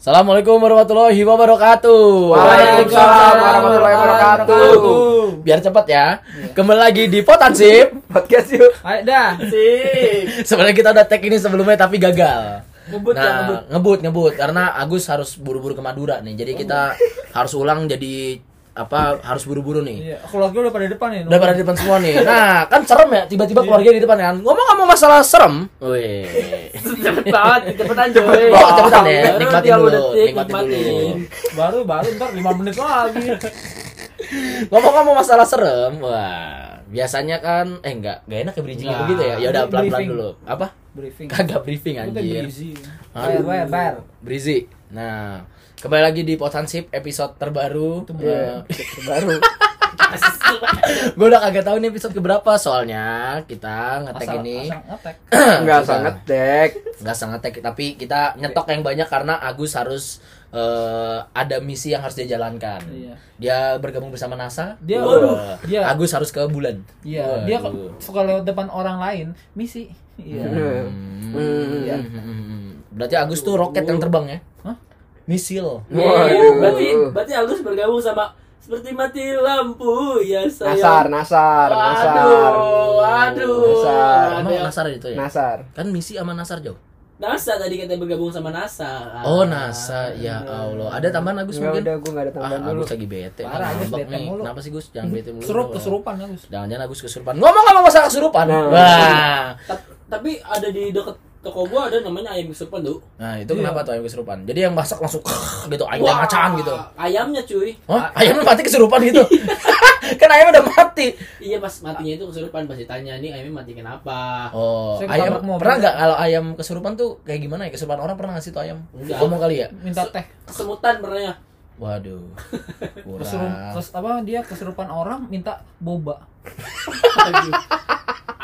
Assalamualaikum warahmatullahi wabarakatuh. Waalaikumsalam warahmatullahi wabarakatuh. Biar cepat ya. Kembali lagi di Potansip. Podcast yuk. Ayo dah. Sebenarnya kita udah tag ini sebelumnya tapi gagal. Ngebut ya, nah, ngebut. ngebut, ngebut karena Agus harus buru-buru ke Madura nih. Jadi kita harus ulang jadi apa harus buru-buru nih. Iya, keluarga udah pada depan ya. Udah pada di depan semua nih. Nah, kan serem ya tiba-tiba keluarga di depan kan. Ngomong-ngomong masalah serem. Wih. cepet banget cepetan coy Oh, cepetan ya. Nikmatin 30 dulu, detik, nikmatin dulu. baru baru ntar 5 menit lagi. Ngomong-ngomong masalah serem, wah biasanya kan eh enggak enggak enak ya bridgingnya Nah, begitu ya. Ya udah pelan-pelan briefing. dulu. Apa? Briefing. Kagak briefing Itu anjir. busy. Aduh. Bayar, bayar, bayar. Brizi. Nah, kembali lagi di Potansip episode terbaru. Itu Eh, Baru. gue udah kagak tahu nih episode keberapa soalnya kita ngetek Asal, ini asal ngetek. Enggak Sudah. sangat dek. nggak sangat tek tapi kita nyetok yang banyak karena Agus harus eh, ada misi yang harus dia jalankan. Iya. Dia bergabung bersama NASA. Dia- Wah. dia- Agus harus ke bulan. Iya, dia kok Waduh. suka lewat depan orang lain, misi. Iya. Hmm. Hmm. Iya. Berarti Agus tuh roket yang terbang ya? Misil. Waduh. berarti berarti Agus bergabung sama seperti mati lampu ya saya Nasar, nasar, nasar. Aduh, aduh. Nasar. Emang Nasar itu ya? Nasar. Kan misi sama Nasar jauh. NASA tadi katanya bergabung sama NASA Oh NASA, ya Allah. Ada tambahan Agus Enggak mungkin? udah gua enggak ada Ah, tambahan dulu. Agus lagi bete. Parah, Agus bete nih. mulu. Kenapa sih Gus? Jangan bete mulu. Dong. kesurupan Agus. Jangan-jangan Agus kesurupan. Ngomong-ngomong masalah kesurupan. Nah. Wah. Ta- tapi ada di deket toko gua ada namanya ayam kesurupan tuh Nah, itu Iya. kenapa tuh ayam kesurupan? Jadi yang masak langsung gitu, ayam macan gitu. ayamnya cuy Hah? Ayamnya mati kesurupan gitu. kan ayamnya udah mati. iya pas matinya itu kesurupan pasti tanya nih ayamnya mati kenapa Oh, Saya ayam mobil. pernah nggak kalau ayam kesurupan tuh kayak gimana ya? Kesurupan orang pernah nggak sih tuh ayam? Enggak. Ngomong kali ya? Minta teh. kesemutan pernah ya Waduh. Kesurup, Kurang. kes, apa dia kesurupan orang minta boba.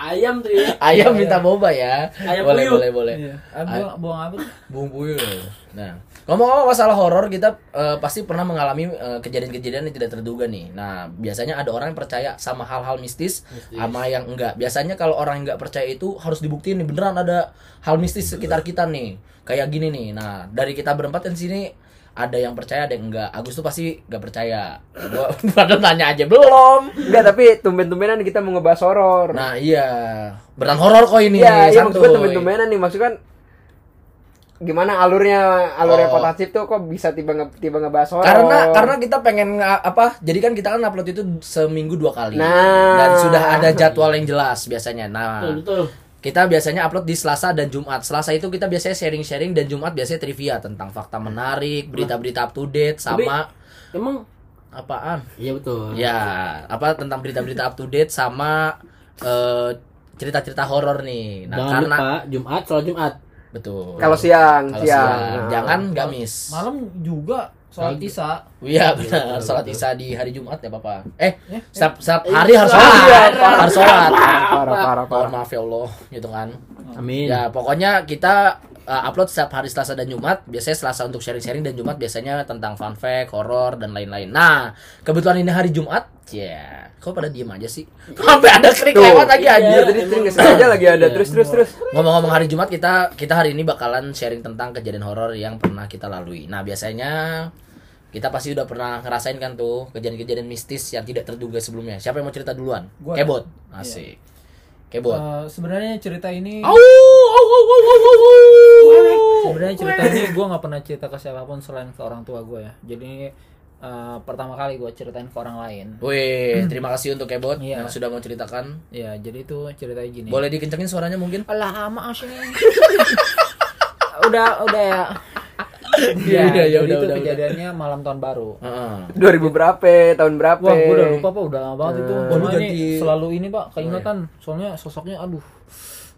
Ayam tuh ya Ayam minta boba ya. Ayam boleh, puyuh. boleh, boleh. Iya. Ah, buang, buang apa? Bung Puyuh. Nah, ngomong-ngomong masalah horor, kita eh, pasti pernah mengalami eh, kejadian-kejadian yang tidak terduga nih. Nah, biasanya ada orang yang percaya sama hal-hal mistis, sama yang enggak. Biasanya kalau orang yang enggak percaya itu harus dibuktiin nih beneran ada hal mistis sekitar kita nih. Kayak gini nih. Nah, dari kita berempat di sini ada yang percaya, ada yang enggak. Agus tuh pasti enggak percaya. Gua padahal nanya aja belum. Enggak, tapi tumben-tumbenan kita mau ngebahas horor. Nah, iya. Beneran horor kok ini. Iya, iya maksud santuy. tumben-tumbenan nih maksud kan gimana alurnya alurnya Oh. tuh kok bisa tiba nge, tiba ngebahas horor karena karena kita pengen apa jadi kan kita kan upload itu seminggu dua kali Nah. dan sudah ada jadwal yang jelas biasanya nah betul betul kita biasanya upload di Selasa dan Jumat. Selasa itu kita biasanya sharing-sharing dan Jumat biasanya trivia tentang fakta menarik berita-berita up to date sama emang apaan? Iya betul. Ya apa tentang berita-berita up to date sama eh, cerita-cerita horor nih. Nah jangan karena lupa Jumat sholat Jumat. Betul. Kalau siang Kalau siang, siang. Nah. jangan gamis Malam juga sholat isya. Iya benar, sholat isya di hari Jumat ya Bapak. Eh, Eh, setiap, setiap hari harus Iya, sholat, harus sholat. parah parah Mohon parah maaf ya Allah, gitu kan. amin Ya pokoknya kita uh, upload setiap hari Selasa dan Jumat. Biasanya Selasa untuk sharing-sharing dan Jumat biasanya tentang fun fact, horor dan lain-lain. Nah, kebetulan ini hari Jumat, ya. Kok pada diem aja sih? Sampai ada klik Tuh. lewat lagi Iya. anjir. Iya, tadi sengaja lagi ada Iya. terus terus terus Ngomong-ngomong hari Jumat kita kita hari ini bakalan sharing tentang kejadian horor yang pernah kita lalui. Nah, biasanya kita pasti udah pernah ngerasain kan tuh kejadian-kejadian mistis yang tidak terduga sebelumnya. Siapa yang mau cerita duluan? Gua. Kebot. Asik. Kebot. Eh, sebenarnya cerita ini Au, au, au, au, au, au, au. sebenarnya cerita ini gue nggak pernah cerita ke siapa pun selain ke orang tua gue ya jadi eh, pertama kali gue ceritain ke orang lain Wih, terima kasih untuk Kebot Iya. yang sudah mau ceritakan. ya jadi itu ceritanya gini Boleh dikencengin suaranya mungkin? Alah maaf sih udah udah ya Iya, udah, ya jadi udah, itu udah, kejadiannya malam tahun baru Heeh. 2000 berapa tahun berapa Wah, gue udah lupa pak, udah lama banget itu. Hmm. Oh, lu ganti- selalu ini pak, keingatan. Soalnya sosoknya, aduh,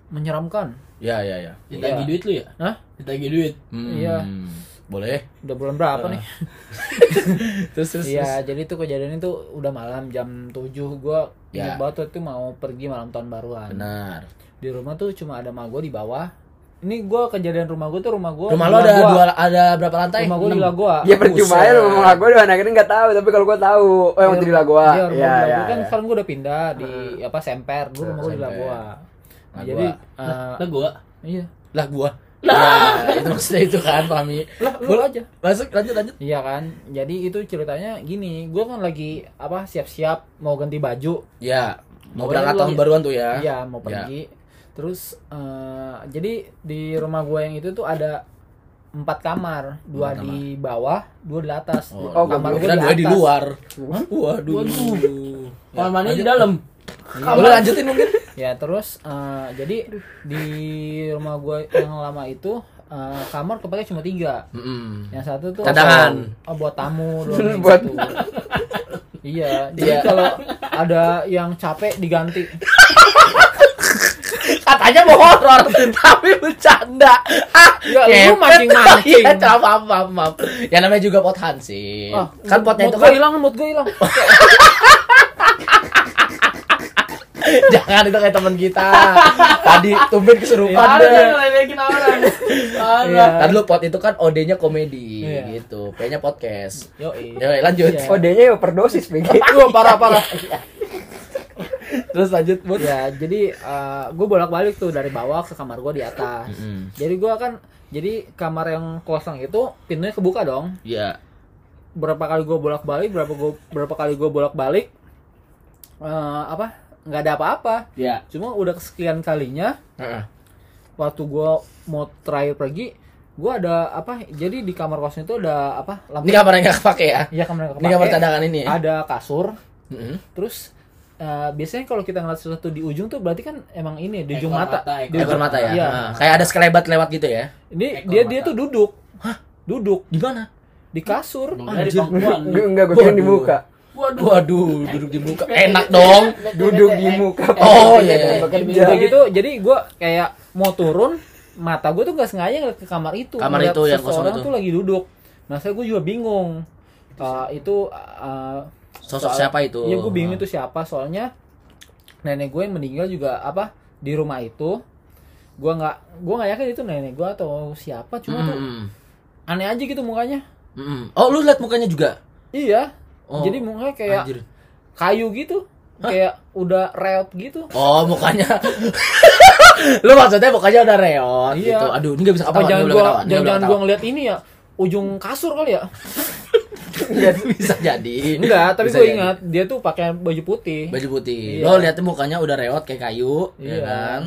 menyeramkan. Ya, ya, ya. ditagi Iya. duit lu ya Hah? ditagi duit Hmm, Iya. Boleh. Udah bulan berapa nih? Terus terus. Iya, jadi itu kejadian itu udah malam jam 7 gua Ya. ingat banget tuh itu mau pergi malam tahun baruan. Benar. Di rumah tuh cuma ada mak gua di bawah. Ini gua kejadian rumah gua tuh rumah gua. Rumah lo ada Lagoa. dua ada berapa lantai? Rumah gua di. Lagoa. ya percuma ya ngomong lagu doang akhirnya nggak tahu tapi kalau gua tahu oh yang di Lagoa Iya, rumah ya ya, Lagoa kan ya. sekarang gua udah pindah di apa Semper. Dulu rumah gua di. Lagoa. Nah, Lagoa. jadi eh, lah gua iya. Lah gua. Nah, itu maksudnya itu kan, Fahmi. lah lu aja Masuk lanjut lanjut. Iya kan, jadi itu ceritanya gini, gue kan lagi apa siap-siap mau ganti baju, Ya, mau berangkat tahun baruan tuh ya. iya mau Ya. pergi. Terus eh, jadi di rumah gue yang itu tuh ada empat kamar, dua di bawah, dua di atas. Oh, Oh, kamar gue di dua di luar. Waduh. Kamar mandi di dalam. Boleh lanjutin mungkin? Ya terus eh, jadi di rumah gue yang lama itu eh, kamar kepake cuma tiga. Mm-mm. Yang satu tuh Cadangan. oh, buat tamu doang Buat-. Iya, jadi Iya. kalau ada yang capek diganti. Katanya mau horor, tapi bercanda. Ah, Ya, lu ngepet. mancing-mancing. Iya, maaf, maaf, maaf, maaf. Ya namanya juga pot hansip. Ah, kan potnya itu gue kan hilang, mood gue hilang. jangan itu kayak teman kita. Tadi tumben kesurupan Ada deh. orang. Iya. Tadi lu pot itu kan OD-nya komedi Iya. gitu. P-nya podcast. Yo, Ya, lanjut. Iya. OD-nya overdosis BG. Gue parah-parah. Terus lanjut, Bud. ya, jadi gue bolak-balik tuh dari bawah ke kamar gue di atas. Mm-mm. Jadi gue kan jadi kamar yang kosong itu pintunya kebuka dong. Iya. Berapa kali gue bolak-balik, berapa gua, berapa kali gue bolak-balik eh, apa? nggak ada apa-apa. Iya. Cuma udah kesekian kalinya Heeh. waktu gua mau terakhir pergi, gua ada apa? Jadi di kamar kosong itu ada apa? Ini kamar yang nggak kepake ya? Iya kamar yang Ini kamar kepake. cadangan ini ya? Ada kasur, Mm-mm. terus eh, biasanya kalau kita ngeliat sesuatu di ujung tuh berarti kan emang ini di ujung Ekor mata. mata, Di Ekor mata ya? Iya. Nah, kayak ada sekelebat lewat gitu ya? Ini Ekor dia mata. dia tuh duduk. Hah? Duduk Di mana? di kasur. Anjir. pangkuan. Enggak, enggak gue kira Waduh. dibuka. Waduh. Waduh, duduk di muka. Enak dong. Duduk di muka. Oh, Iya, iya. Udah gitu jadi gua kayak mau turun mata gue tuh gak sengaja ngeliat ke kamar itu Kamar itu yang kosong seseorang itu. tuh lagi duduk nah saya gue juga bingung Uh, itu uh, Sosok soal- siapa itu? Iya gue bingung itu siapa soalnya nenek gue yang meninggal juga apa di rumah itu gue nggak gue nggak yakin itu nenek gue atau siapa cuma tuh Mm-mm. aneh aja gitu mukanya Mm-mm. Oh, lu lihat mukanya juga? iya Oh, jadi mukanya kayak Anjir. kayu gitu kayak udah reot gitu Oh, mukanya. lu maksudnya mukanya udah reot Iya. gitu. Aduh, ini gak bisa apa jangan gue jangan gue ngeliat ini ya ujung kasur kali ya bisa jadi. enggak tapi gue jadi. ingat dia tuh pakai baju putih baju putih. Iya. Lo lihatnya mukanya udah reot kayak kayu, ya Iya. kan?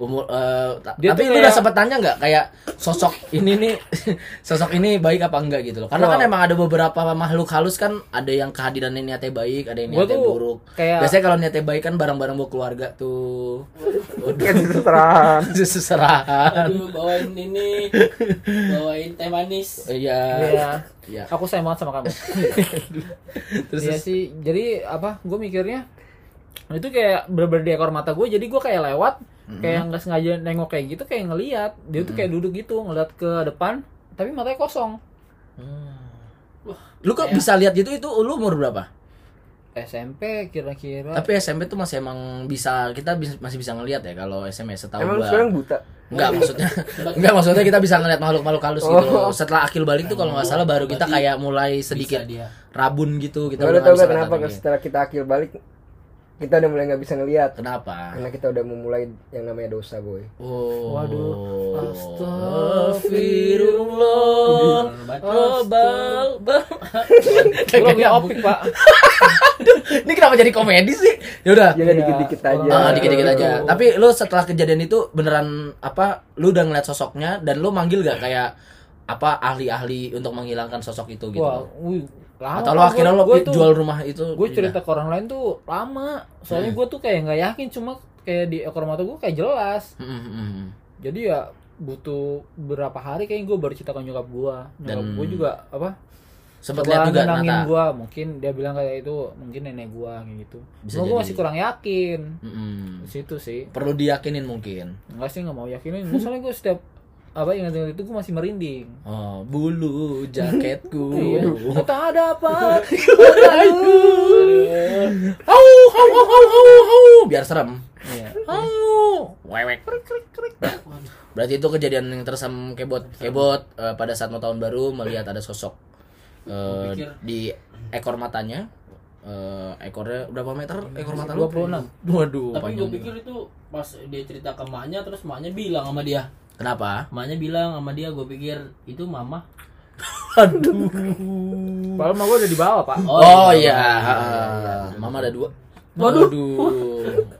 Umur eh, ta- Dia tapi lu udah kayak- sempet tanya nggak kayak sosok ini nih sosok ini baik apa enggak gitu loh. Karena Wah. kan emang ada beberapa makhluk halus kan ada yang kehadirannya niatnya baik, ada yang niatnya buruk. kayak- Biasanya kalau niatnya baik kan barang-barang buat keluarga tuh. Terserah. Seserahan. Aduh, bawain ini. Bawain teh manis. Iya. Iya. Iya. Aku sayang banget sama kamu. Terus Iya sih. Jadi apa? Gue mikirnya itu kayak bener-bener di ekor mata gue. Jadi gue kayak lewat, kayak nggak sengaja nengok kayak gitu, kayak ngeliat. Dia tuh kayak duduk gitu, ngeliat ke depan, tapi matanya kosong. lu kok bisa lihat gitu itu lu umur berapa? SMP kira-kira. Tapi SMP tuh masih emang bisa kita bis- masih bisa ngelihat ya kalau SMP setahu Emang gua. sekarang buta? Enggak maksudnya Enggak maksudnya kita bisa ngeliat makhluk-makhluk halus gitu loh. Oh. Setelah akil balik tuh kalau nggak salah baru kita kayak mulai sedikit dia. rabun gitu kita Kita udah gak kenapa setelah kita akil balik kita udah mulai nggak bisa ngelihat Kenapa? karena kita udah memulai yang namanya dosa boy. Oh. Waduh. Astagfirullah. Oh, bal, bal. Lu lagi opik, Pak. Ini kenapa jadi komedi sih? Ya udah. Jadi dikit-dikit aja. Ah, dikit-dikit aja. Tapi lu setelah kejadian itu beneran apa? Lu udah ngeliat sosoknya dan lu manggil gak kayak apa ahli-ahli untuk menghilangkan sosok itu gitu? Wah, wih, lama. Atau Pak. akhirnya tuh- jual rumah itu? gue cerita ke orang lain tuh lama soalnya gue tuh kayak nggak yakin cuma kayak di ekor mata gue kayak jelas Hmm, hmm, hmm, hmm. jadi ya butuh berapa hari kayak gue baru cerita ke nyokap gue nyokap gue juga apa Sempet coba lihat juga Nata. gue mungkin dia bilang kayak itu mungkin nenek gue kayak gitu Bisa gue masih kurang yakin Hmm, hmm. situ sih Perlu diyakinin mungkin. enggak sih nggak mau yakinin soalnya gue setiap apa ingat ingat itu gue masih merinding Oh, bulu jaketku. Iya. tak ada apa Au, au, au, au, au, au. Biar serem. Iya. Au. Wewek. Berarti itu kejadian yang tersam kebot. Kebot eh, pada saat mau tahun baru melihat ada sosok pikir- di ekor matanya. Eh, ekornya berapa meter ekor mata lu? 26. Waduh, Tapi gue pikir itu pas dia cerita ke maknya terus maknya bilang sama dia Kenapa? Emaknya bilang sama dia, gue pikir itu mama. Aduh. Padahal mah gue udah di bawah pak. Oh, iya. Ah, Mama ada dua. Waduh.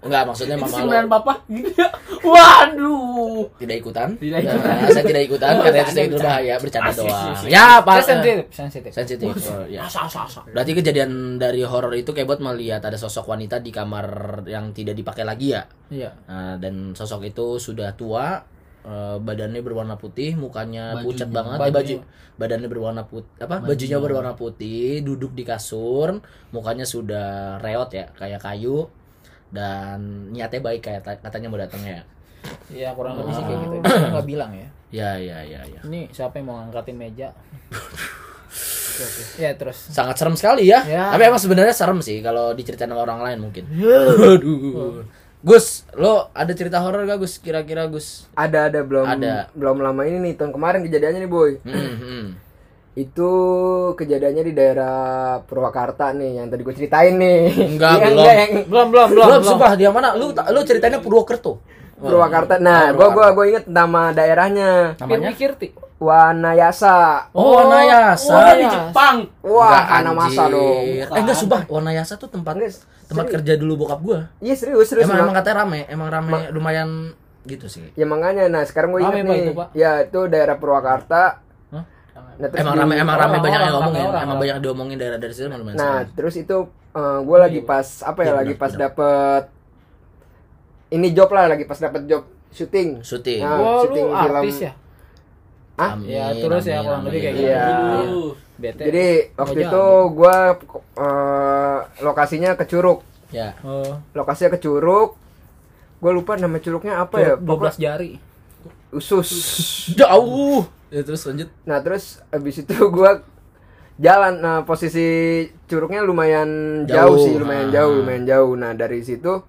Enggak, maksudnya Itu mama lo papa gitu ya. Waduh. tidak ikutan. Tidak Nah, ikutan. saya tidak ikutan karena itu saya berbahaya, bercanda Asik, doang. Ya, Pak. Saya sensitif, sensitif. Sensitif. Oh, ya. Asa asa asa. Berarti kejadian dari horor itu kayak buat melihat ada sosok wanita di kamar yang tidak dipakai lagi ya. Iya. Nah, dan sosok itu sudah tua, eh, badannya berwarna putih, mukanya Bajunya. pucat banget, Bajunya. baju badannya berwarna putih, apa? Bajunya berwarna putih, duduk di kasur, mukanya sudah reot ya, kayak kayu dan niatnya baik kayak ta- katanya mau datang ya. Iya kurang lebih sih kayak gitu. Dia nggak bilang ya. Ya, ya, ya, ya. Ini siapa yang mau ngangkatin meja? Ya terus. Sangat serem sekali ya. Ya. Tapi emang sebenarnya serem sih kalau diceritain sama orang lain mungkin. Aduh. Gus, lo ada cerita horor gak Gus? Kira-kira Gus? Ada ada belum Ada. belum lama ini nih tahun kemarin kejadiannya nih boy. Hmm, hmm. Itu kejadiannya di daerah Purwakarta nih yang tadi gue ceritain nih. Enggak, Yang- belum. yang Belum belum belum. Belum, sumpah dia mana? Lu lu ceritanya Purwokerto. Purwakarta. Nah, gua gua gua inget nama daerahnya. Namanya? Kirti. Wanayasa. Oh, Wanayasa. Oh, di Jepang. Wah, Enggak, anak masa dong. Eh enggak sumpah, Wanayasa tuh tempat Enggak, tempat serius. kerja dulu bokap gua. Iya serius serius. emang, Emang, katanya rame, emang rame lumayan gitu sih. Ya makanya, nah sekarang gue inget Pak, nih. itu, Pak? Ya itu daerah Purwakarta. Hah? Nah, terus Emang rame emang rame orang- banyak yang ngomongin, orang- emang banyak diomongin daerah dari situ lumayan Nah, terus itu gue lagi pas apa ya, Iya, lagi pas dapet ini job lah, lagi pas dapet job syuting. Syuting. Nah, lu syuting film. artis ya? Amin, Ya, terus ya, amin, kurang lebih kayak gitu. Iya. Bete. Jadi waktu itu gue lokasinya ke Curug. Ya. Oh, Lokasinya ke Curug. Gue lupa nama curugnya apa ya? dua belas jari. Usus. Jauh. Ya terus lanjut. Nah terus abis itu gua jalan nah posisi curugnya lumayan jauh, Jauh, sih lumayan ah. jauh lumayan jauh nah dari situ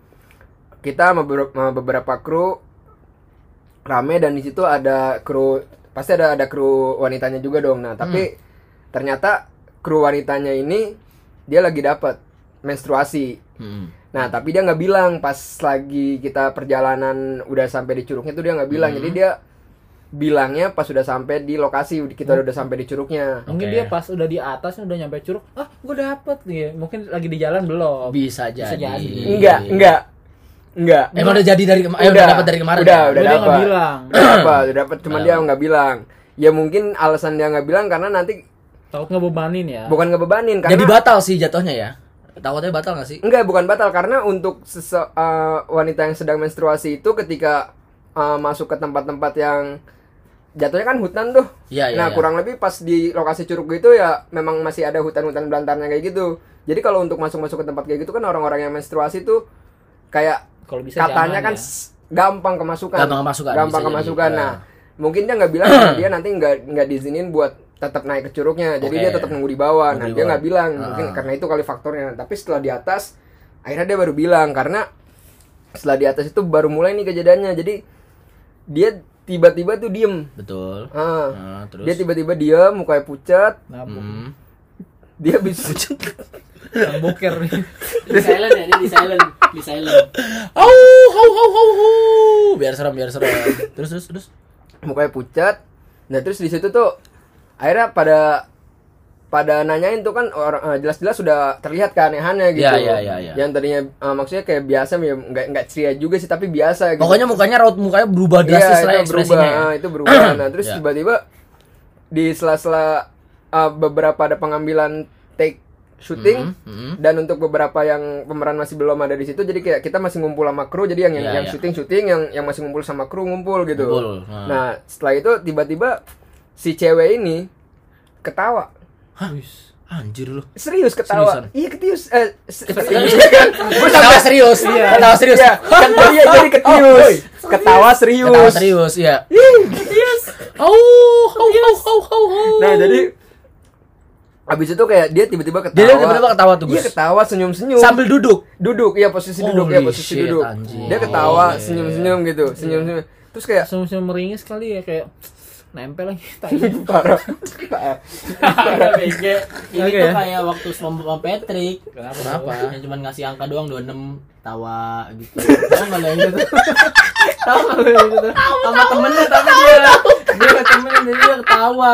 kita sama beberapa, kru rame dan di situ ada kru pasti ada ada kru wanitanya juga dong nah tapi ternyata kru wanitanya ini dia lagi dapat menstruasi Hmm. Nah, tapi dia nggak bilang pas lagi kita perjalanan udah sampai di curugnya tuh dia nggak bilang. Hmm. Jadi dia bilangnya pas udah sampai di lokasi kita udah sampai di curugnya. Mungkin Oke. dia pas udah di atas udah nyampe curug, ah gue dapet nih. Mungkin lagi di jalan belum. Bisa jadi. jadi. Enggak, enggak. Enggak. Emang udah jadi dari kemarin. Eh, udah dapat dari kemarin. Udah, ya? udah nggak dapat. bilang. Udah dapat, udah dapat cuman Udah dia dapat. nggak bilang. Ya mungkin alasan dia nggak bilang karena nanti Takut ngebebanin ya. bukan ngebebanin karena Jadi batal sih jatuhnya ya. Takutnya batal gak sih? Enggak, bukan batal karena untuk sese, eh, wanita yang sedang menstruasi itu ketika eh, masuk ke tempat-tempat yang jatuhnya kan hutan tuh. Iya, iya. nah, iya. kurang lebih pas di lokasi curug itu ya memang masih ada hutan-hutan belantarnya kayak gitu. Jadi kalau untuk masuk-masuk ke tempat kayak gitu kan orang-orang yang menstruasi tuh kayak Kalau bisa katanya kan ya. gampang kemasukan. Gampang kemasukan, Gampang jadi. kemasukan. Ya. Nah, mungkin dia nggak bilang dia nanti nggak nggak diizinin buat tetap naik ke curugnya. Jadi Oke. dia tetap nunggu di bawah. Nunggu Nah, di dia nggak bilang. Mungkin Ah. karena itu kali faktornya. Tapi setelah di atas akhirnya dia baru bilang karena setelah di atas itu baru mulai nih kejadiannya. Jadi dia tiba-tiba tuh diem. Betul. Ah. Nah, terus. Dia tiba-tiba diem, mukanya pucat. Nah, Hmm. Dia bisa yang boker nih. Di silent ya, di silent, di silent. Au, au, au, au, au. Biar serem, biar serem. Terus, terus, terus. mukanya pucat. Nah terus di situ tuh akhirnya pada pada nanyain tuh kan orang eh, jelas-jelas sudah terlihat keanehannya gitu. Iya, iya, iya. Yang tadinya eh, maksudnya kayak biasa ya nggak nggak ceria juga sih tapi biasa gitu. Pokoknya mukanya raut mukanya berubah Iya, drastis lah itu ekspresinya. berubah. ya. Itu berubah. Nah, terus Iya. tiba-tiba di sela-sela eh, beberapa ada pengambilan syuting Mhm, mhm. dan untuk beberapa yang pemeran masih belum ada di situ jadi kayak kita masih ngumpul sama kru jadi yang yang, Iya, yang iya. syuting syuting yang yang masih ngumpul sama kru ngumpul gitu Ngumpul, nah. nah setelah itu tiba-tiba si cewek ini ketawa Wis. Anjir lu. serius ketawa Seriusan? iya ketius eh se- Serius. Gua Ketawa sampai- serius. Ketawa serius. Iya, kan iya jadi ketius ketawa serius Ketawa serius, iya. Au, au, au, au, au, au. nah jadi Abis itu kayak dia tiba-tiba ketawa. Dia tiba-tiba ketawa tuh, Iya Gus. ketawa senyum-senyum. sambil duduk. duduk, iya posisi duduk, Holy iya posisi shit, duduk. anjing. Dia ketawa, Iya. senyum-senyum gitu, senyum-senyum. Terus kayak Senyum-senyum meringis kali ya kayak nempel lagi tai. parah. Ada BG. Ini Oke, tuh ya. kayak waktu sama Patrick. Kenapa? Yang cuma ngasih angka doang 26 tawa gitu. Tahu enggak yang gitu? Tahu nggak lu gitu? Sama temennya tapi dia dia temennya dia ketawa.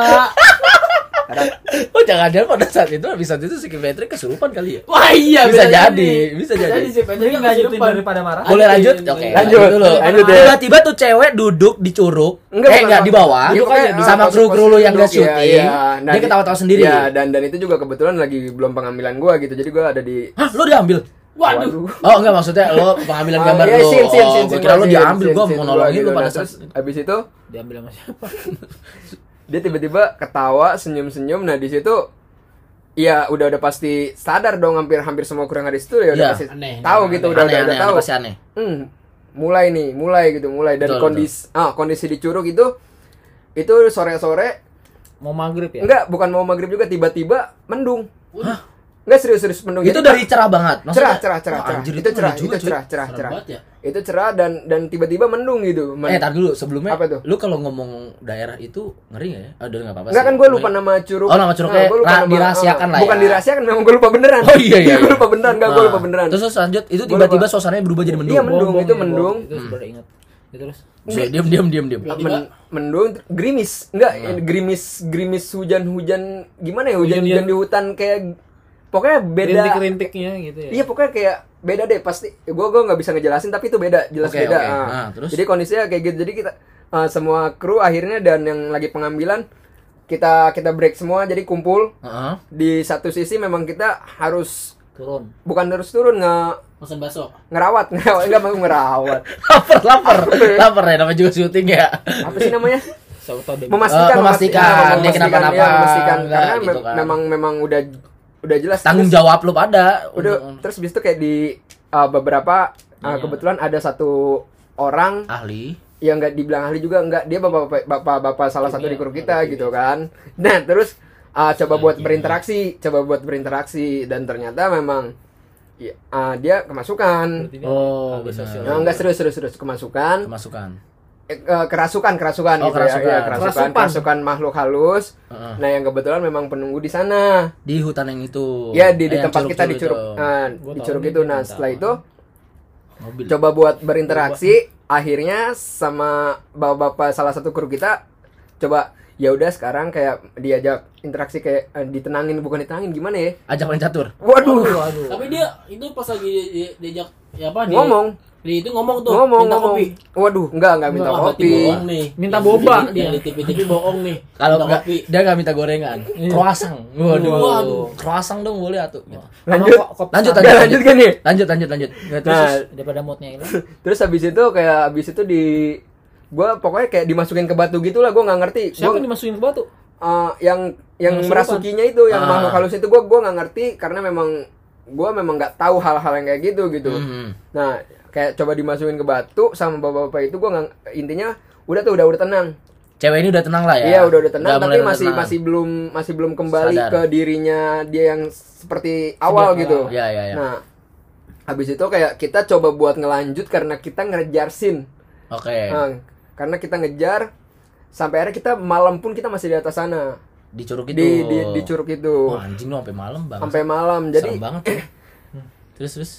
Oh jangan-jangan pada saat itu habis saat itu si Patrick kesurupan kali ya? Wah iya Bisa jadi, bisa jadi. si Jadi Patrick lanjutin daripada marah. Boleh lanjut? Oke, lanjut. dulu. Lanjut ya. Tiba-tiba tuh cewek duduk di curug, Enggak, eh enggak di bawah, ah, sama posisi- kru-kru lu yang gak duduk, iya, syuting. iya. Nah, dia di- ketawa-tawa sendiri. Iya, dan dan itu juga kebetulan lagi belum pengambilan gua gitu. Jadi gua ada di Hah, lu diambil? Waduh. Oh enggak maksudnya lo pengambilan Ah, gambar iya, scene, oh, scene, gua scene, kira lu scene, diambil, gua scene mau nolongin gitu. lu pada Nah, saat habis itu Diambil sama siapa? dia tiba-tiba ketawa senyum-senyum nah di situ ya udah udah pasti sadar dong hampir hampir semua kurang ada di situ ya udah Iya. pasti Aneh, tahu aneh, gitu aneh. udah aneh, udah, aneh, udah tahu aneh, pasti aneh. hmm, mulai nih mulai gitu mulai dan Betul, kondisi ah kondisi di curug itu itu sore-sore Mau maghrib ya? enggak bukan mau maghrib juga tiba-tiba mendung enggak serius-serius mendung Itu Jadi dari cerah banget. cerah Maksudnya- cerah cerah Wah, cerah anjir, itu cerah itu cerah cerah cerah banget ya. itu cerah dan dan tiba-tiba mendung gitu Men- Eh, tar dulu sebelumnya. Apa tuh? Lu kalau ngomong daerah itu ngeri gak ya? Aduh, enggak apa-apa Enggak kan gue lupa nama curug. Oh, nama curugnya gua lupa ra- dirahasiakan lah Bukan ya. dirahasiakan, memang gue lupa beneran. Oh iya iya. gue lupa beneran, enggak gue Nah, lupa beneran. Terus lanjut, itu tiba-tiba suasananya berubah jadi mendung. Iya, mendung, itu mendung. Itu baru ingat. Ya, terus. Diam diam diam diam. Men- mendung, gerimis. Enggak, gerimis gerimis hujan-hujan gimana ya? Hujan-hujan Hujan-hujan. di hutan kayak pokoknya beda. Rintik-rintiknya gitu ya. Iya, pokoknya kayak beda deh pasti. Gue gue nggak bisa ngejelasin tapi itu beda, jelas Oke, beda. oke. Ah. Nah, terus? Jadi kondisinya kayak gitu. Jadi kita ah, semua kru akhirnya dan yang lagi pengambilan kita kita break semua jadi kumpul Heeh. di satu sisi memang kita harus Turun. bukan terus turun nge Pesan bakso. ngerawat ngerawat enggak mau ngerawat lapar lapar lapar ya namanya juga syuting ya. apa sih namanya memastikan Eh, memastikan, ah, dia memastikan, kenapa-napa, ya, memastikan enggak, karena gitu kan. memang memang udah udah jelas Tanggung Terus- jawab lu pada. udah terus bis itu kayak di uh, beberapa uh, Iya. kebetulan ada satu orang ahli. yang nggak dibilang ahli juga nggak dia bapak bapak bapak, bapak salah satu di kru kita gitu kan nah terus uh, coba buat berinteraksi coba buat berinteraksi dan ternyata memang ya, uh, dia kemasukan Oh, nah, enggak serius serius serius kemasukan Kemasukan. Eh, eh, kerasukan kerasukan Oh, gitu kerasukan. ya, ya kerasukan Kerasukan. kerasukan makhluk halus Heeh. nah yang kebetulan memang penunggu di sana Di hutan yang itu. ya di, di Eh, tempat kita di curug itu. nah, Gua di curug itu nah setelah apa. itu Mobil. coba buat berinteraksi akhirnya sama bapak-bapak salah satu kru kita coba ya udah sekarang kayak diajak interaksi kayak eh, ditenangin bukan ditenangin gimana ya Ajak main catur. waduh Aduh. Tapi dia itu pas lagi di- di- diajak ya apa di- ngomong di itu ngomong tuh ngomong minta ngomong kopi. waduh enggak enggak minta berarti kopi bohong nih. Minta boba di- dia. Di TV-TV bohong nih. Kalau enggak, kopi. dia nggak minta gorengan. Croissant. Waduh. Waduh. Croissant dong boleh atuh. Gitu. lanjut Lanjut, Enggak, lanjut kan nih Lanjut lanjut lanjut. Terus, nah terus. daripada moodnya hilang. terus habis itu kayak habis itu di gua pokoknya kayak dimasukin ke batu gitu lah gua nggak ngerti Siapa Gua- yang dimasukin ke batu? Eh, yang yang merasukinya itu yang Ah. makhluk halus itu gua gua nggak ngerti karena memang gua memang nggak tahu hal-hal yang kayak gitu gitu Mhm. nah kayak coba dimasukin ke batu sama bapak-bapak itu gua nggak intinya udah tuh udah udah tenang Cewek ini udah tenang lah ya. iya udah udah tenang tapi mulai masih tenang. masih belum masih belum kembali Sadar. ke dirinya dia yang seperti awal Sejak gitu awal. Iya iya iya. nah habis itu kayak kita coba buat ngelanjut karena kita ngejar scene Oke. Nah, karena kita ngejar sampai akhirnya kita malam pun kita masih di atas sana Di curug itu. di di, di curug itu Wah, anjing lu sampai malam banget. sampai malam jadi Serem banget. tuh. terus terus.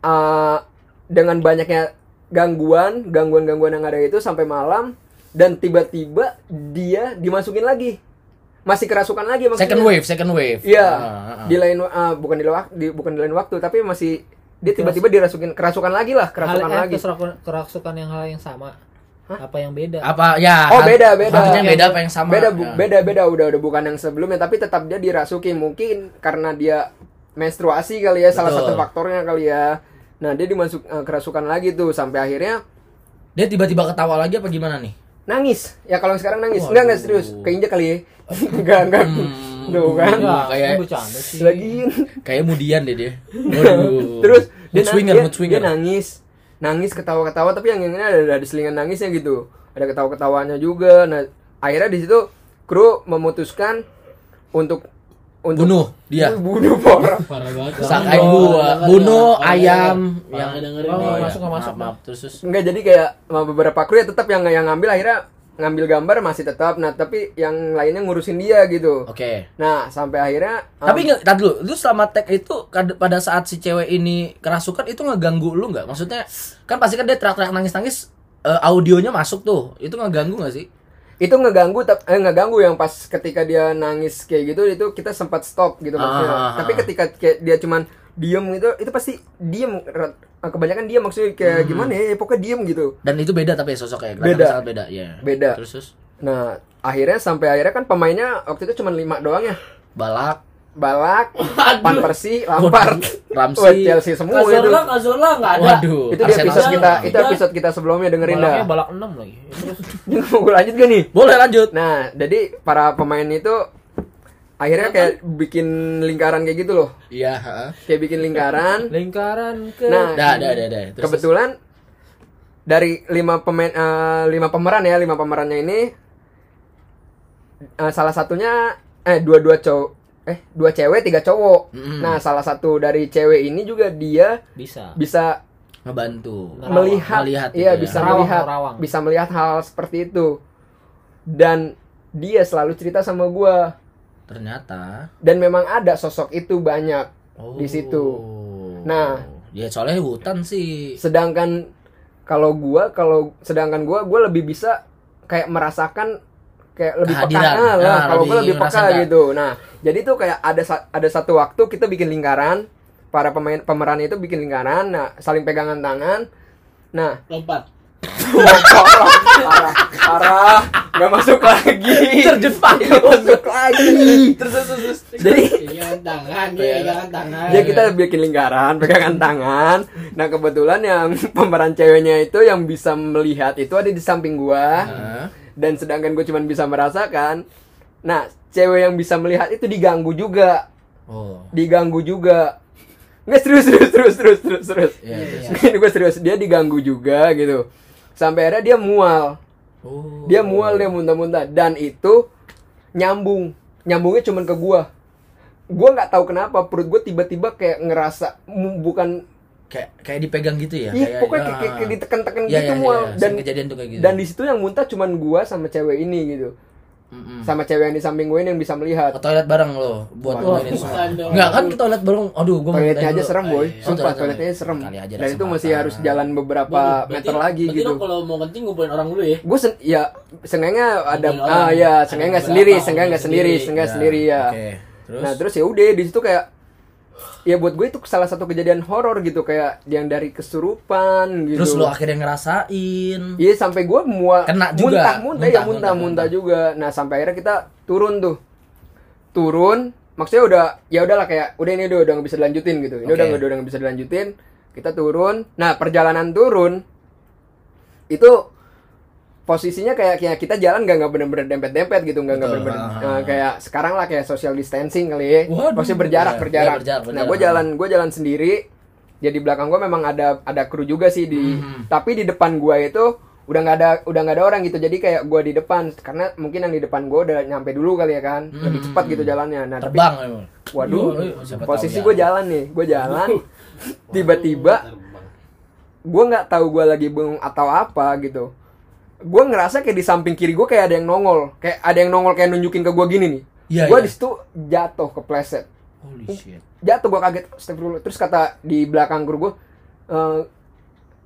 eh, dengan banyaknya gangguan gangguan gangguan yang ada itu sampai malam dan tiba-tiba dia dimasukin lagi masih kerasukan lagi maksudnya Second wave, second wave. iya Ah, ah, ah. di lain ah, bukan di waktu di, bukan di lain waktu tapi masih dia tiba-tiba dirasukin kerasukan lagi lah Hal kerasukan eh, lagi kerasukan, kerasukan yang hal yang sama. Apa yang beda? Apa ya? Oh, beda, beda. Hantunya beda apa yang sama? beda bu- Ya. beda beda udah udah bukan yang sebelumnya tapi tetap dia dirasuki mungkin karena dia menstruasi kali ya salah Betul. satu faktornya kali ya nah dia dimasuk eh, kerasukan lagi tuh sampai akhirnya Dia tiba-tiba ketawa lagi apa gimana nih? nangis ya kalau sekarang nangis Waduh. enggak enggak serius keinjak kali ya enggak enggak Hmm, tuh kan Ya, kayak- ini bercanda sih. lagi Kayak mudian deh dia. Waduh. terus dia, mood swinger, dia, mood swinger. dia nangis nangis ketawa-ketawa tapi yang ini ada ada selingan nangisnya gitu. Ada ketawa-ketawanya juga. Nah akhirnya di situ kru memutuskan untuk untuk Bunuh dia. bunuh parah Parah banget. Sangkain Jangan gua, bunuh ayam. Yang dengerin Oh, masuk, nggak masuk, maaf, maaf. Terus. Enggak jadi kayak beberapa kru ya tetap yang yang ngambil akhirnya ngambil gambar masih tetap nah tapi yang lainnya ngurusin dia gitu Oke. nah sampai akhirnya um, Tapi nggak, dulu, lu selama tag itu pada saat si cewek ini kerasukan itu ngeganggu lu nggak? Maksudnya kan pasti kan dia teriak-teriak nangis-nangis eh, audionya masuk tuh, itu ngeganggu gak sih? itu ngeganggu eh ngeganggu yang pas ketika dia nangis kayak gitu itu kita sempat stop gitu maksudnya. Ah, ah, ah. Tapi ketika kayak dia cuman diem gitu itu pasti diem kebanyakan dia maksudnya kayak Hmm. gimana ya pokoknya diem gitu. Dan itu beda tapi ya sosoknya, Beda. sangat beda, ya. Beda. Terus terus Nah, akhirnya sampai akhirnya kan pemainnya waktu itu cuma lima doang ya. Balak, Balak, Van Persie, Lampard, Ramsey. Chelsea semua itu. Kazorla, Kazorla nggak ada. Waduh, Itu di Arsenal episode semua. kita, itu episode kita sebelumnya dengerin dah. Balak 6 lagi. Terus Mau gue lanjut gak nih? Boleh lanjut. Nah, jadi para pemain itu akhirnya kayak bikin lingkaran kayak gitu loh. Iya, heeh. Kayak bikin lingkaran. lingkaran ke Nah, Dah, dah, dah, dah. Terus, Kebetulan dari lima pemain eh, lima pemeran ya, lima pemerannya ini eh, salah satunya eh dua-dua cowok eh dua cewek tiga cowok. Nah, salah satu dari cewek ini juga dia bisa. bisa ngebantu. Melihat, Melihat iya ya. bisa melihat bisa melihat hal seperti itu dan dia selalu cerita sama gua Ternyata dan memang ada sosok itu banyak oh. Di situ. Nah. ya soalnya hutan sih. sedangkan kalau gua kalau sedangkan gua gua lebih bisa kayak merasakan kayak lebih peka lah Nah, kalau gua lebih peka gitu nah jadi tuh kayak ada ada satu waktu kita bikin lingkaran para pemain pemeran itu bikin lingkaran nah saling pegangan tangan nah Lompat. Parah, parah, nggak masuk lagi. Terjun payung. Masuk lagi. Terus terus terus. Jadi Pegangan tangan, dia pegangan tangan. ya kita bikin lingkaran, pegangan tangan. Nah kebetulan yang pemeran ceweknya itu yang bisa melihat itu ada di samping gua. Heeh. Dan sedangkan gue cuman bisa merasakan. Nah cewek yang bisa melihat itu diganggu juga, Oh. diganggu juga. Nggak serius serius terus terus terus terus. Iya, iya. Ini gue serius dia diganggu juga gitu. Sampai akhirnya dia mual. Oh. Dia mual dia muntah-muntah dan itu nyambung. Nyambungnya cuman ke gua. Gua nggak tahu kenapa perut gua tiba-tiba kayak ngerasa bukan kayak kayak dipegang gitu ya. Iya, pokoknya kayak, kayak, kayak ditekan-tekan Iya, gitu iya, mual iya, dan sering kejadian tuh kayak gitu. dan di situ yang muntah cuman gua sama cewek ini gitu. Mm-mm. Sama cewek yang di samping gue ini yang bisa melihat. ke toilet bareng lo buat Wah, mainin semua. bukan dong. Enggak kan ke toilet bareng. Aduh, gua mau Toiletnya aja dulu. serem, Oh, boy. iya. Sumpah, toilet- toiletnya serem. Kali aja Dan itu masih harus jalan beberapa Berarti- meter lagi berarti gitu. kalau mau kencing ngumpulin orang dulu ya. Gue sen ya seenggaknya ada ah ya, nggak beberapa, sendiri, nggak sendiri, sendiri. seenggaknya Ya, sendiri ya. Oke. Terus Nah terus ya udah di situ kayak ya buat gue itu salah satu kejadian horor gitu kayak yang dari kesurupan gitu. terus lo akhirnya ngerasain. Iya sampai gue mual Kena juga. muntah muntah ya Muntah, muntah muntah, muntah muntah. juga. Nah sampai akhirnya kita turun tuh turun maksudnya udah ya udahlah kayak udah ini udah udah nggak bisa dilanjutin gitu ini Oke. udah udah nggak bisa dilanjutin kita turun nah perjalanan turun itu posisinya kayak kayak kita jalan nggak nggak bener-bener dempet-dempet gitu nggak nggak bener-bener ah. kayak sekarang lah kayak social distancing kali ya maksudnya berjarak Iya, berjarak. iya, berjarak, nah gue jalan gue jalan sendiri ya di belakang gue memang ada ada kru juga sih di Mhm. tapi di depan gue itu udah nggak ada udah nggak ada orang gitu jadi kayak gue di depan karena mungkin yang di depan gue udah nyampe dulu kali ya kan lebih Mhm. cepat gitu jalannya nah tapi Terbang emang. waduh Iya, iya, siapa posisi tahu gue ya. jalan nih gue jalan tiba-tiba gue nggak tahu gue lagi bengong atau apa gitu gue ngerasa kayak di samping kiri gue kayak ada yang nongol kayak ada yang nongol kayak nunjukin ke gue gini nih Iya, gue iya. di situ jatuh kepleset Holy shit. jatuh gue kaget Astagfirullah. terus kata di belakang guru gue "Eh,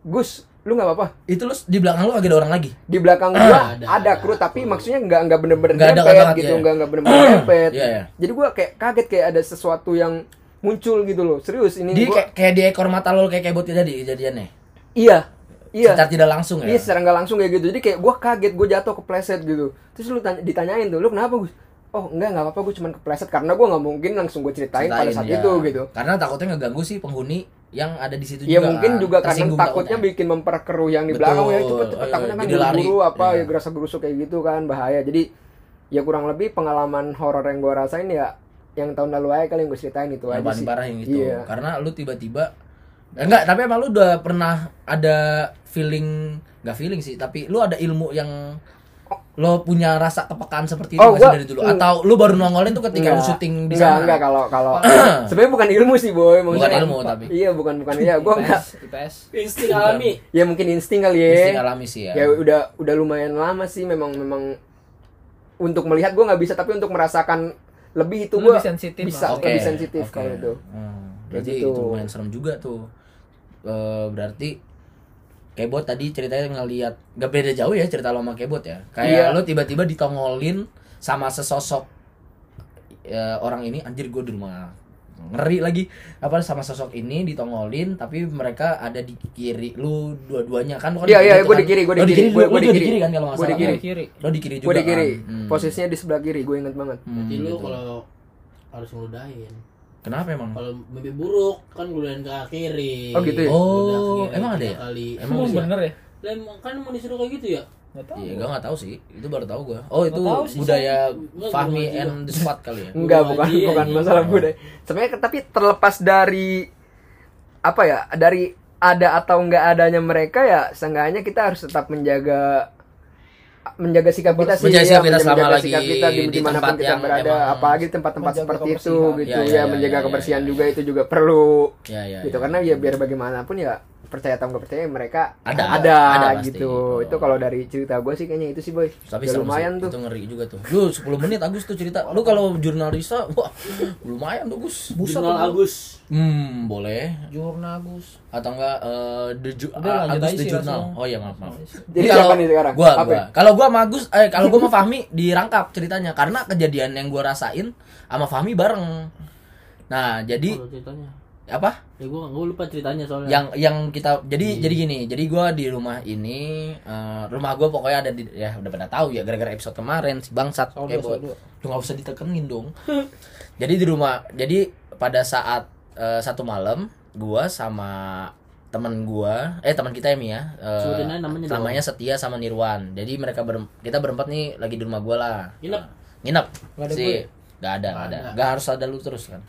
Gus lu nggak apa-apa Itu lu di belakang lu ada orang lagi. di belakang gua Ada, ada, ada kru tapi kru. maksudnya nggak nggak bener-bener Nggak ada dempet gitu ya. nggak nggak bener-bener dempet Iya, iya. jadi gua kayak kaget kayak ada sesuatu yang muncul gitu loh serius ini Di gua kayak, kayak di ekor mata lo kayak kebot tadi kejadiannya. iya iya Secara tidak langsung ya. Iya secara nggak langsung kayak gitu. Jadi kayak gue kaget, gue jatuh kepleset gitu. Terus lu tanya, ditanyain tuh, lu kenapa Gus? Oh enggak nggak apa-apa, gue cuman kepleset karena gue nggak mungkin langsung gue ceritain, pada Ceritain, saat ya. itu gitu. Karena takutnya ngeganggu sih penghuni yang ada di situ Ya juga. mungkin kan. juga karena takutnya takutnya. bikin memperkeruh yang di Betul. belakang ya cepet cepet Iya, takutnya kan jadi lari. buru apa Iya. ya gerasa gerusuk kayak gitu kan bahaya. Jadi ya kurang lebih pengalaman horor yang gue rasain ya yang tahun lalu aja kali yang gue ceritain itu yang aja paling sih. parah yang itu. Iya. Karena lu tiba-tiba enggak, tapi emang lu udah pernah ada feeling enggak feeling sih, tapi lu ada ilmu yang lo punya rasa kepekaan seperti itu Oh, nggak sih gua- dari dulu atau lu baru nongolin tuh ketika lu syuting di Enggak, sana? enggak kalau kalau sebenarnya bukan ilmu sih boy Bukan maksudnya- ilmu, tapi. iya bukan bukan iya gue enggak IPS. Insting alami. ya mungkin insting kali ya Insting alami sih ya. ya udah udah lumayan lama sih memang memang untuk melihat gue nggak bisa tapi untuk merasakan lebih itu Lu gue lebih sensitif bisa lah. Oke, lebih sensitif oke. kalau itu Hmm, berarti gitu. itu lumayan serem juga tuh. Eh, berarti Kebot tadi ceritanya ngelihat gak beda jauh ya cerita lo sama Kebot ya. Iya. Kayak lo tiba-tiba ditongolin sama sesosok ya, orang ini anjir gue di rumah ngeri lagi apa sama sosok ini ditongolin tapi mereka ada di kiri lu dua-duanya kan kan Iya, iya, gitu gua kan. di kiri, gua di Lo kiri, lu- gua- lu gua di di kiri. kiri kan kalau nggak Gua di salah kiri. kan? kiri lo di kiri juga gue di kiri kan? Hmm. posisinya di sebelah kiri gue inget banget Hmm, Jadi lu gitu. kalau harus ngeludahin. Kenapa emang Kalau mimpi buruk kan ngeludahin ke kiri. Oh, gitu ya? Oh, kiri emang ada ya? Kali. Emang bisa? bener ya Lah, emang kan mau disuruh kayak gitu ya? nggak tahu Iya, gue nggak tahu sih. Itu baru tahu gue. Oh, itu sih, budaya Enggak, Fahmi gua and the Squad kali ya. enggak bukan wajib, bukan anjing. masalah budaya sebenarnya tapi terlepas dari apa ya dari ada atau enggak adanya mereka ya seenggaknya kita harus tetap menjaga menjaga sikap kita sih Menjaga ya, sikap kita selama menjaga lagi sikap kita di, di di mana pun tempat kita yang berada apalagi tempat-tempat seperti itu gitu Ya, ya, ya, ya, menjaga ya, kebersihan ya, juga itu juga perlu Ya, ya. gitu ya. karena ya biar bagaimanapun ya percaya atau nggak percaya mereka Ada, ada, ada pasti. gitu Oh. itu kalau dari cerita gue sih kayaknya itu sih boy tapi Udah lumayan sih. tuh Itu ngeri juga tuh. Lu 10 menit Agus tuh cerita. Lu kalau jurnalisa, wah, lumayan tuh Gus. Jurnal Agus. Hmm, boleh. Jurnagus Atau enggak eh, the Ju- Udah, lanjut Agus the langsung. Oh iya, maaf, maaf. Jadi Ini siapa nih sekarang? Gua, Apa? gua. Kalau gua sama Agus, eh kalau gua sama Fahmi dirangkap ceritanya karena kejadian yang gua rasain sama Fahmi bareng. Nah, jadi Kalau ceritanya. Apa? Ya gua gua lupa ceritanya soalnya. yang yang kita jadi jadi gini jadi gua di rumah ini eh, rumah gua pokoknya ada di ya udah pada tahu ya gara-gara episode kemarin si bangsat Soal kayak buat lu nggak usah ditekenin dong jadi di rumah jadi pada saat eh, satu malam gua sama teman gua eh teman kita ya Mi ya eh, Sebutin aja namanya namanya Setia sama Nirwan jadi mereka ber, kita berempat nih lagi di rumah gua lah Nginep. nginep Nggak ada si gue? nggak ada nggak ada Ada. nggak harus ada lu terus kan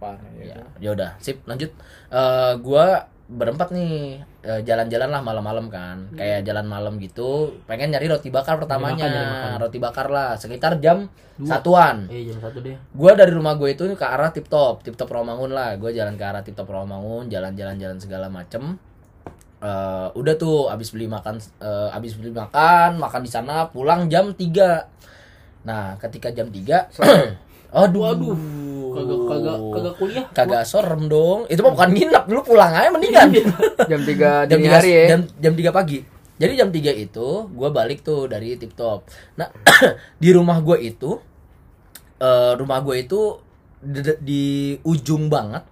parah ya, ya ya udah sip lanjut. Eh gua berempat nih. Eh, jalan-jalan lah malam-malam kan. Kayak jalan malam gitu pengen nyari roti bakar pertamanya Hmm. Nyari makan, nyari makan. roti bakar lah sekitar jam Dua. satuan. Eh jam satu deh. gua dari rumah gue itu ke arah tip top tip top Rawamangun lah. Gue jalan ke arah tip top Rawamangun jalan-jalan jalan segala macem. Eh, udah tuh abis beli makan eh, abis beli makan makan di sana pulang jam 3 nah ketika jam 3 aduh. Waduh. Kagak kagak kagak kuliah. kagak sorem dong. Itu mah bukan nginep. Dulu pulang aja mendingan. Jam 3 jam dini tiga hari ya. jam, jam 3 pagi. Jadi jam 3 itu gue balik tuh dari tip top nah di rumah gue itu eh, rumah gue itu di, di ujung banget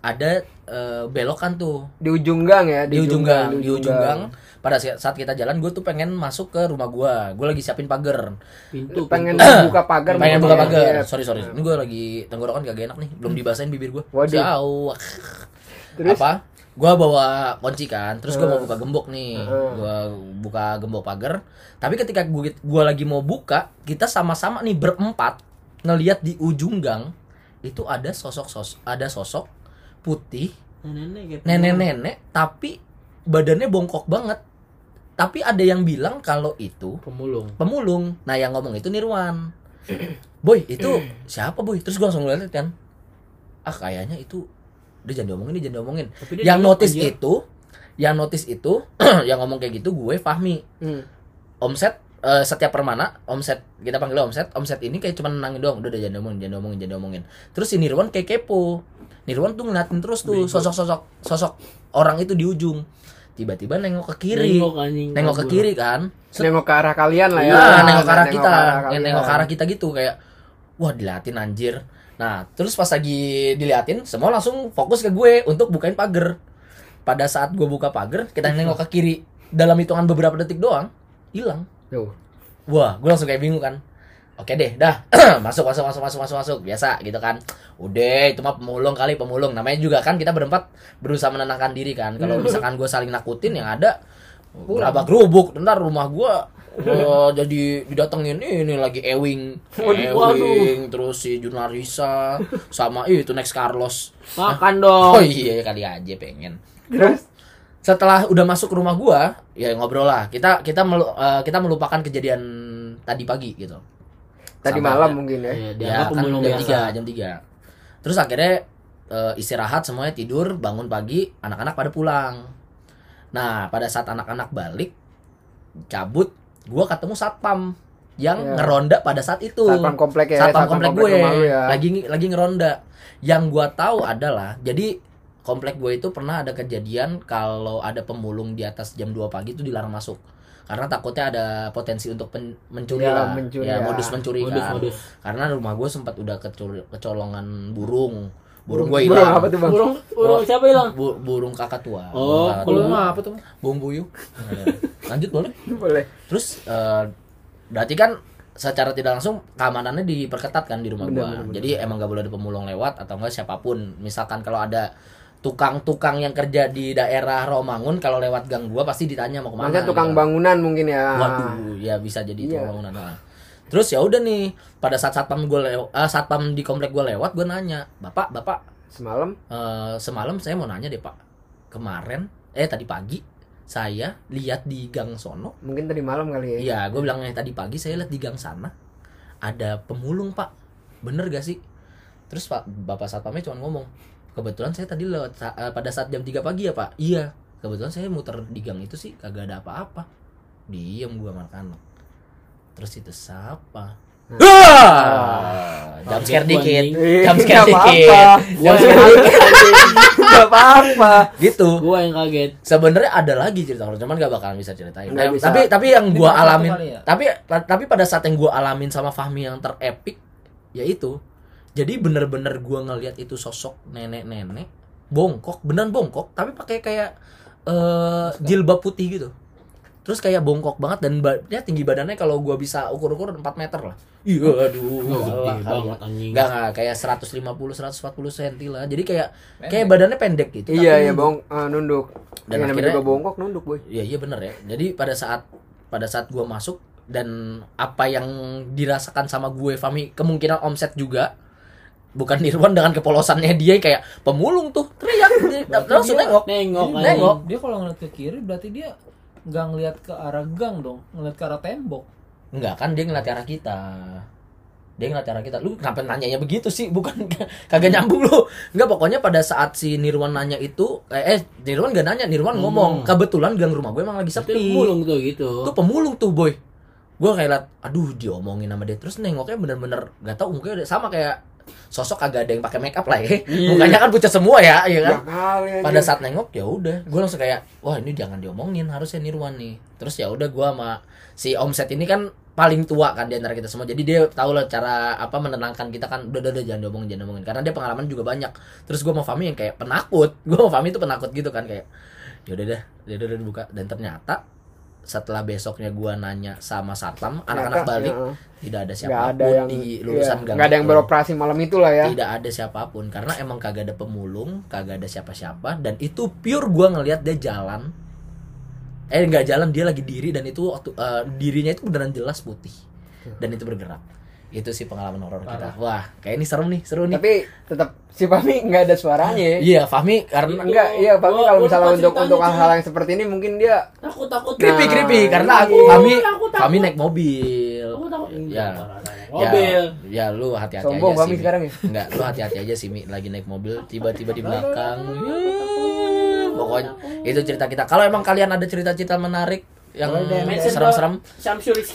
ada eh, belokan tuh. Di ujung gang ya? Di ujung gang di ujung gang pada saat saat kita jalan gue tuh pengen masuk ke rumah gue gue lagi siapin pagar. Pintu pengen pintu. buka pagar pengen buka pagar. Iya. sorry sorry. Ini gue lagi tenggorokan kagak enak nih. Belum dibasahin bibir gue jauh. Terus? apa? Gua bawa kunci kan. Terus gua mau buka gembok nih. Gua buka gembok pagar. Tapi ketika gua, gua lagi mau buka kita sama-sama nih berempat ngelihat di ujung gang itu ada sosok sos ada sosok putih Nenek-nenek. nenek-nenek tapi badannya bongkok banget tapi ada yang bilang kalau itu Pemulung. pemulung. Nah yang ngomong itu Nirwan. Boy itu siapa boy? Terus gua langsung ngeliat kan? Ah kayaknya itu dia jangan diomongin dia jangan diomongin. Tapi dia yang notice aja. itu yang notice itu yang ngomong kayak gitu gue Fahmi. Hmm. omset eh, setiap permana omset kita panggil omset omset ini kayak cuma nenangin doang. Udah udah jangan diomongin jangan diomongin jangan diomongin. Terus si Nirwan kayak kepo. Nirwan tuh ngeliatin terus tuh sosok-sosok sosok orang itu di ujung tiba-tiba nengok ke kiri Nengok anjing. nengok ke kiri kan Set, nengok ke arah kalian lah ya Nah, nengok ke arah Nengok kita, kalian. nengok ke arah kita gitu kayak wah diliatin anjir. Nah, terus pas lagi diliatin, semua langsung fokus ke gue untuk bukain pagar. Pada saat gue buka pagar, kita nengok ke kiri. Dalam hitungan beberapa detik doang, hilang. Tuh. Wah, gue langsung kayak bingung kan. Oke deh, dah. masuk, masuk, masuk, masuk, masuk, masuk. Biasa gitu kan. Udah, itu mah pemulung kali, pemulung. Namanya juga kan kita berempat berusaha menenangkan diri kan. Kalau misalkan gue saling nakutin, yang ada gerabak gerubuk. Ntar rumah gue Wah, jadi didatengin ini lagi Ewing, Ewing, terus si Junarisa, sama itu next Carlos. Makan dong. Oh iya kali aja pengen terus setelah udah masuk ke rumah gua ya ngobrol lah kita kita melu- eh, kita melupakan kejadian tadi pagi gitu tadi Sampai malam mungkin ya. Iya, ya dianggap kan pemulung jam biasa. tiga jam tiga. Terus akhirnya eh, istirahat semuanya tidur bangun pagi anak-anak pada pulang. Nah pada saat anak-anak balik cabut gua ketemu satpam yang Ya. ngeronda pada saat itu. Satpam komplek ya satpam komplek gue. rumah lu ya. Lagi lagi ngeronda. Yang gua tahu adalah jadi komplek gue itu pernah ada kejadian kalau ada pemulung di atas jam 2 pagi itu dilarang masuk karena takutnya ada potensi untuk pen- mencuri Iya, lah mencuri ya ya. modus mencuri Modus, kan modus. karena rumah gue sempat udah kecol- kecolongan burung burung gue Burung hilang apa tuh bang? Burung, burung siapa hilang? Bu- burung kakak tua Oh, Burung apa tuh? burung puyuh Nah, lanjut boleh Boleh. Terus eh, berarti kan secara tidak langsung keamanannya diperketat kan di rumah Bener, gua. bener, bener. Jadi emang gak boleh ada pemulung lewat atau enggak siapa pun. Misalkan kalau ada tukang-tukang yang kerja di daerah Romangun kalau lewat gang gua pasti ditanya mau ke mana. Maksudnya tukang gitu. bangunan mungkin ya. Waduh, ya bisa jadi Iya. tukang bangunan. Nah. Terus ya udah nih, pada saat satpam gue lewat, satpam di komplek gue lewat, gue nanya, bapak, bapak, Semalam eh, semalam saya mau nanya deh pak, kemarin, eh tadi pagi, saya lihat di gang sono mungkin tadi malam kali ya. Iya, gue bilangnya tadi pagi saya lihat di gang sana ada pemulung pak, bener gak sih? Terus pak bapak satpamnya cuma ngomong, kebetulan saya tadi lewat sa- eh, pada saat jam 3 pagi ya pak. Iya, kebetulan saya muter di gang itu sih kagak ada apa-apa. Diem gua makan. Terus itu siapa? Wah, jam scare gua, dikit, anjing. Iya, jam scare dikit, jam dikit, Gak apa-apa. gitu. Gua yang kaget. Sebenarnya ada lagi cerita horor, cuman gak bakalan bisa ceritain. Nah, bisa. Tapi tapi yang gua alamin, ya? tapi tapi pada saat yang gua alamin sama Fahmi yang terepik, yaitu jadi bener-bener gua ngelihat itu sosok nenek-nenek bongkok, beneran bongkok, tapi pakai kayak eh jilbab putih gitu. Terus kayak bongkok banget dan ba- dia tinggi badannya kalau gua bisa ukur-ukur 4 meter lah. Iya, aduh. Enggak, enggak, kayak 150 140 cm lah. Jadi kayak kayak badannya pendek gitu. Iya tapi iya bong eh, nunduk. Dan namanya akhirnya- juga bongkok nunduk boy. Iya iya bener ya. Jadi pada saat pada saat gua masuk dan apa yang dirasakan sama gue Fami kemungkinan omset juga bukan Nirwan dengan kepolosannya dia kayak pemulung tuh. Teriak. Langsung nengok. Nengok Nengok. Dia kalau ngeliat ke kiri berarti dia nggak ngeliat ke arah gang dong, ngeliat ke arah tembok. enggak kan dia ngeliat arah kita. Dia ngeliat arah kita. Lu kenapa nanyanya begitu sih? Bukan kagak nyambung lu. Enggak pokoknya pada saat si Nirwan nanya itu eh, eh Nirwan gak nanya. Nirwan ngomong kebetulan gang rumah gue emang lagi Itu sepi. mulung tuh gitu. tuh pemulung tuh boy. Gue kayak liat aduh diomongin sama dia. Terus nengoknya bener-bener gak tau mukanya udah sama kayak sosok kagak ada yang pakai makeup lah ya mukanya kan pucat semua ya ya kan Ya pada saat nengok ya udah gue langsung kayak wah ini jangan diomongin harusnya Nirwan nih terus ya udah gue sama si omset ini kan paling tua kan di antara kita semua jadi dia tahu lah cara apa menenangkan kita kan udah udah, udah jangan diomongin jangan diomongin karena dia pengalaman juga banyak terus gue mau Fami yang kayak penakut gue mau Fami itu penakut gitu kan kayak yaudah deh dia udah udah buka dan ternyata setelah besoknya gua nanya sama satpam anak-anak balik ya. tidak ada Nggak siapa pun ada yang di lulusan iya, gang nggak ada yang beroperasi malam itu lah ya. tidak ada siapa pun karena emang kagak ada pemulung kagak ada siapa-siapa dan itu pure gua ngelihat dia jalan eh nggak jalan dia lagi diri dan itu waktu eh, dirinya itu beneran jelas putih dan itu bergerak itu sih pengalaman horor kita wah kayak ini serem nih seru nih Tapi tetap si Fahmi nggak ada suaranya ya. iya Fahmi karena Enggak, iya Fahmi Gua- kalau misalnya untuk untuk hal-hal yang seperti ini mungkin dia Takut takut. creepy Nah, creepy karena aku iya. Fahmi Aku takut. Fahmi naik mobil Aku takut. ya Mobil. Ya, ya lu hati-hati Sombong aja Fahmi sekarang ya? Enggak, lu hati-hati aja sih Mi lagi naik mobil tiba-tiba di belakang. Pokoknya itu cerita kita. Kalau emang kalian ada cerita-cerita menarik yang serem-serem.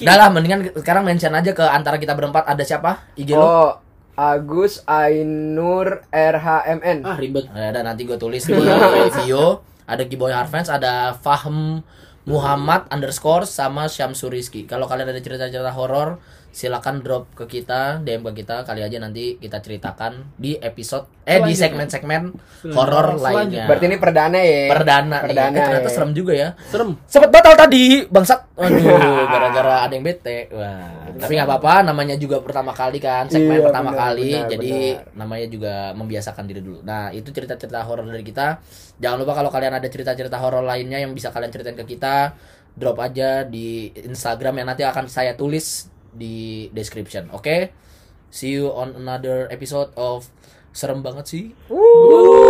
Udah lah mendingan sekarang mention aja ke antara kita berempat ada siapa? IG lu? Oh, Agus Ainur RHMN. Ah ribet. Ada nanti gue tulis di video. Ada Kiboy Harfans, ada Fahm Muhammad underscore sama Syamsur Rizky. Kalau kalian ada cerita-cerita horor, silakan drop ke kita, DM ke kita, kali aja nanti kita ceritakan di episode eh di segmen-segmen horor lainnya. Berarti ini perdana ya. perdana, Perdana nih. Eh, ternyata ya. serem juga ya. Serem. Sempet batal tadi, bangsat. Aduh, gara-gara ada yang bete. Wah, tapi nggak apa-apa, namanya juga pertama kali kan, segmen Iya, pertama benar, kali, benar, jadi benar. namanya juga membiasakan diri dulu. Nah, itu cerita-cerita horor dari kita. Jangan lupa kalau kalian ada cerita-cerita horor lainnya yang bisa kalian ceritain ke kita, drop aja di Instagram yang nanti akan saya tulis di description. Oke? See you on another episode of serem banget sih. Wuh.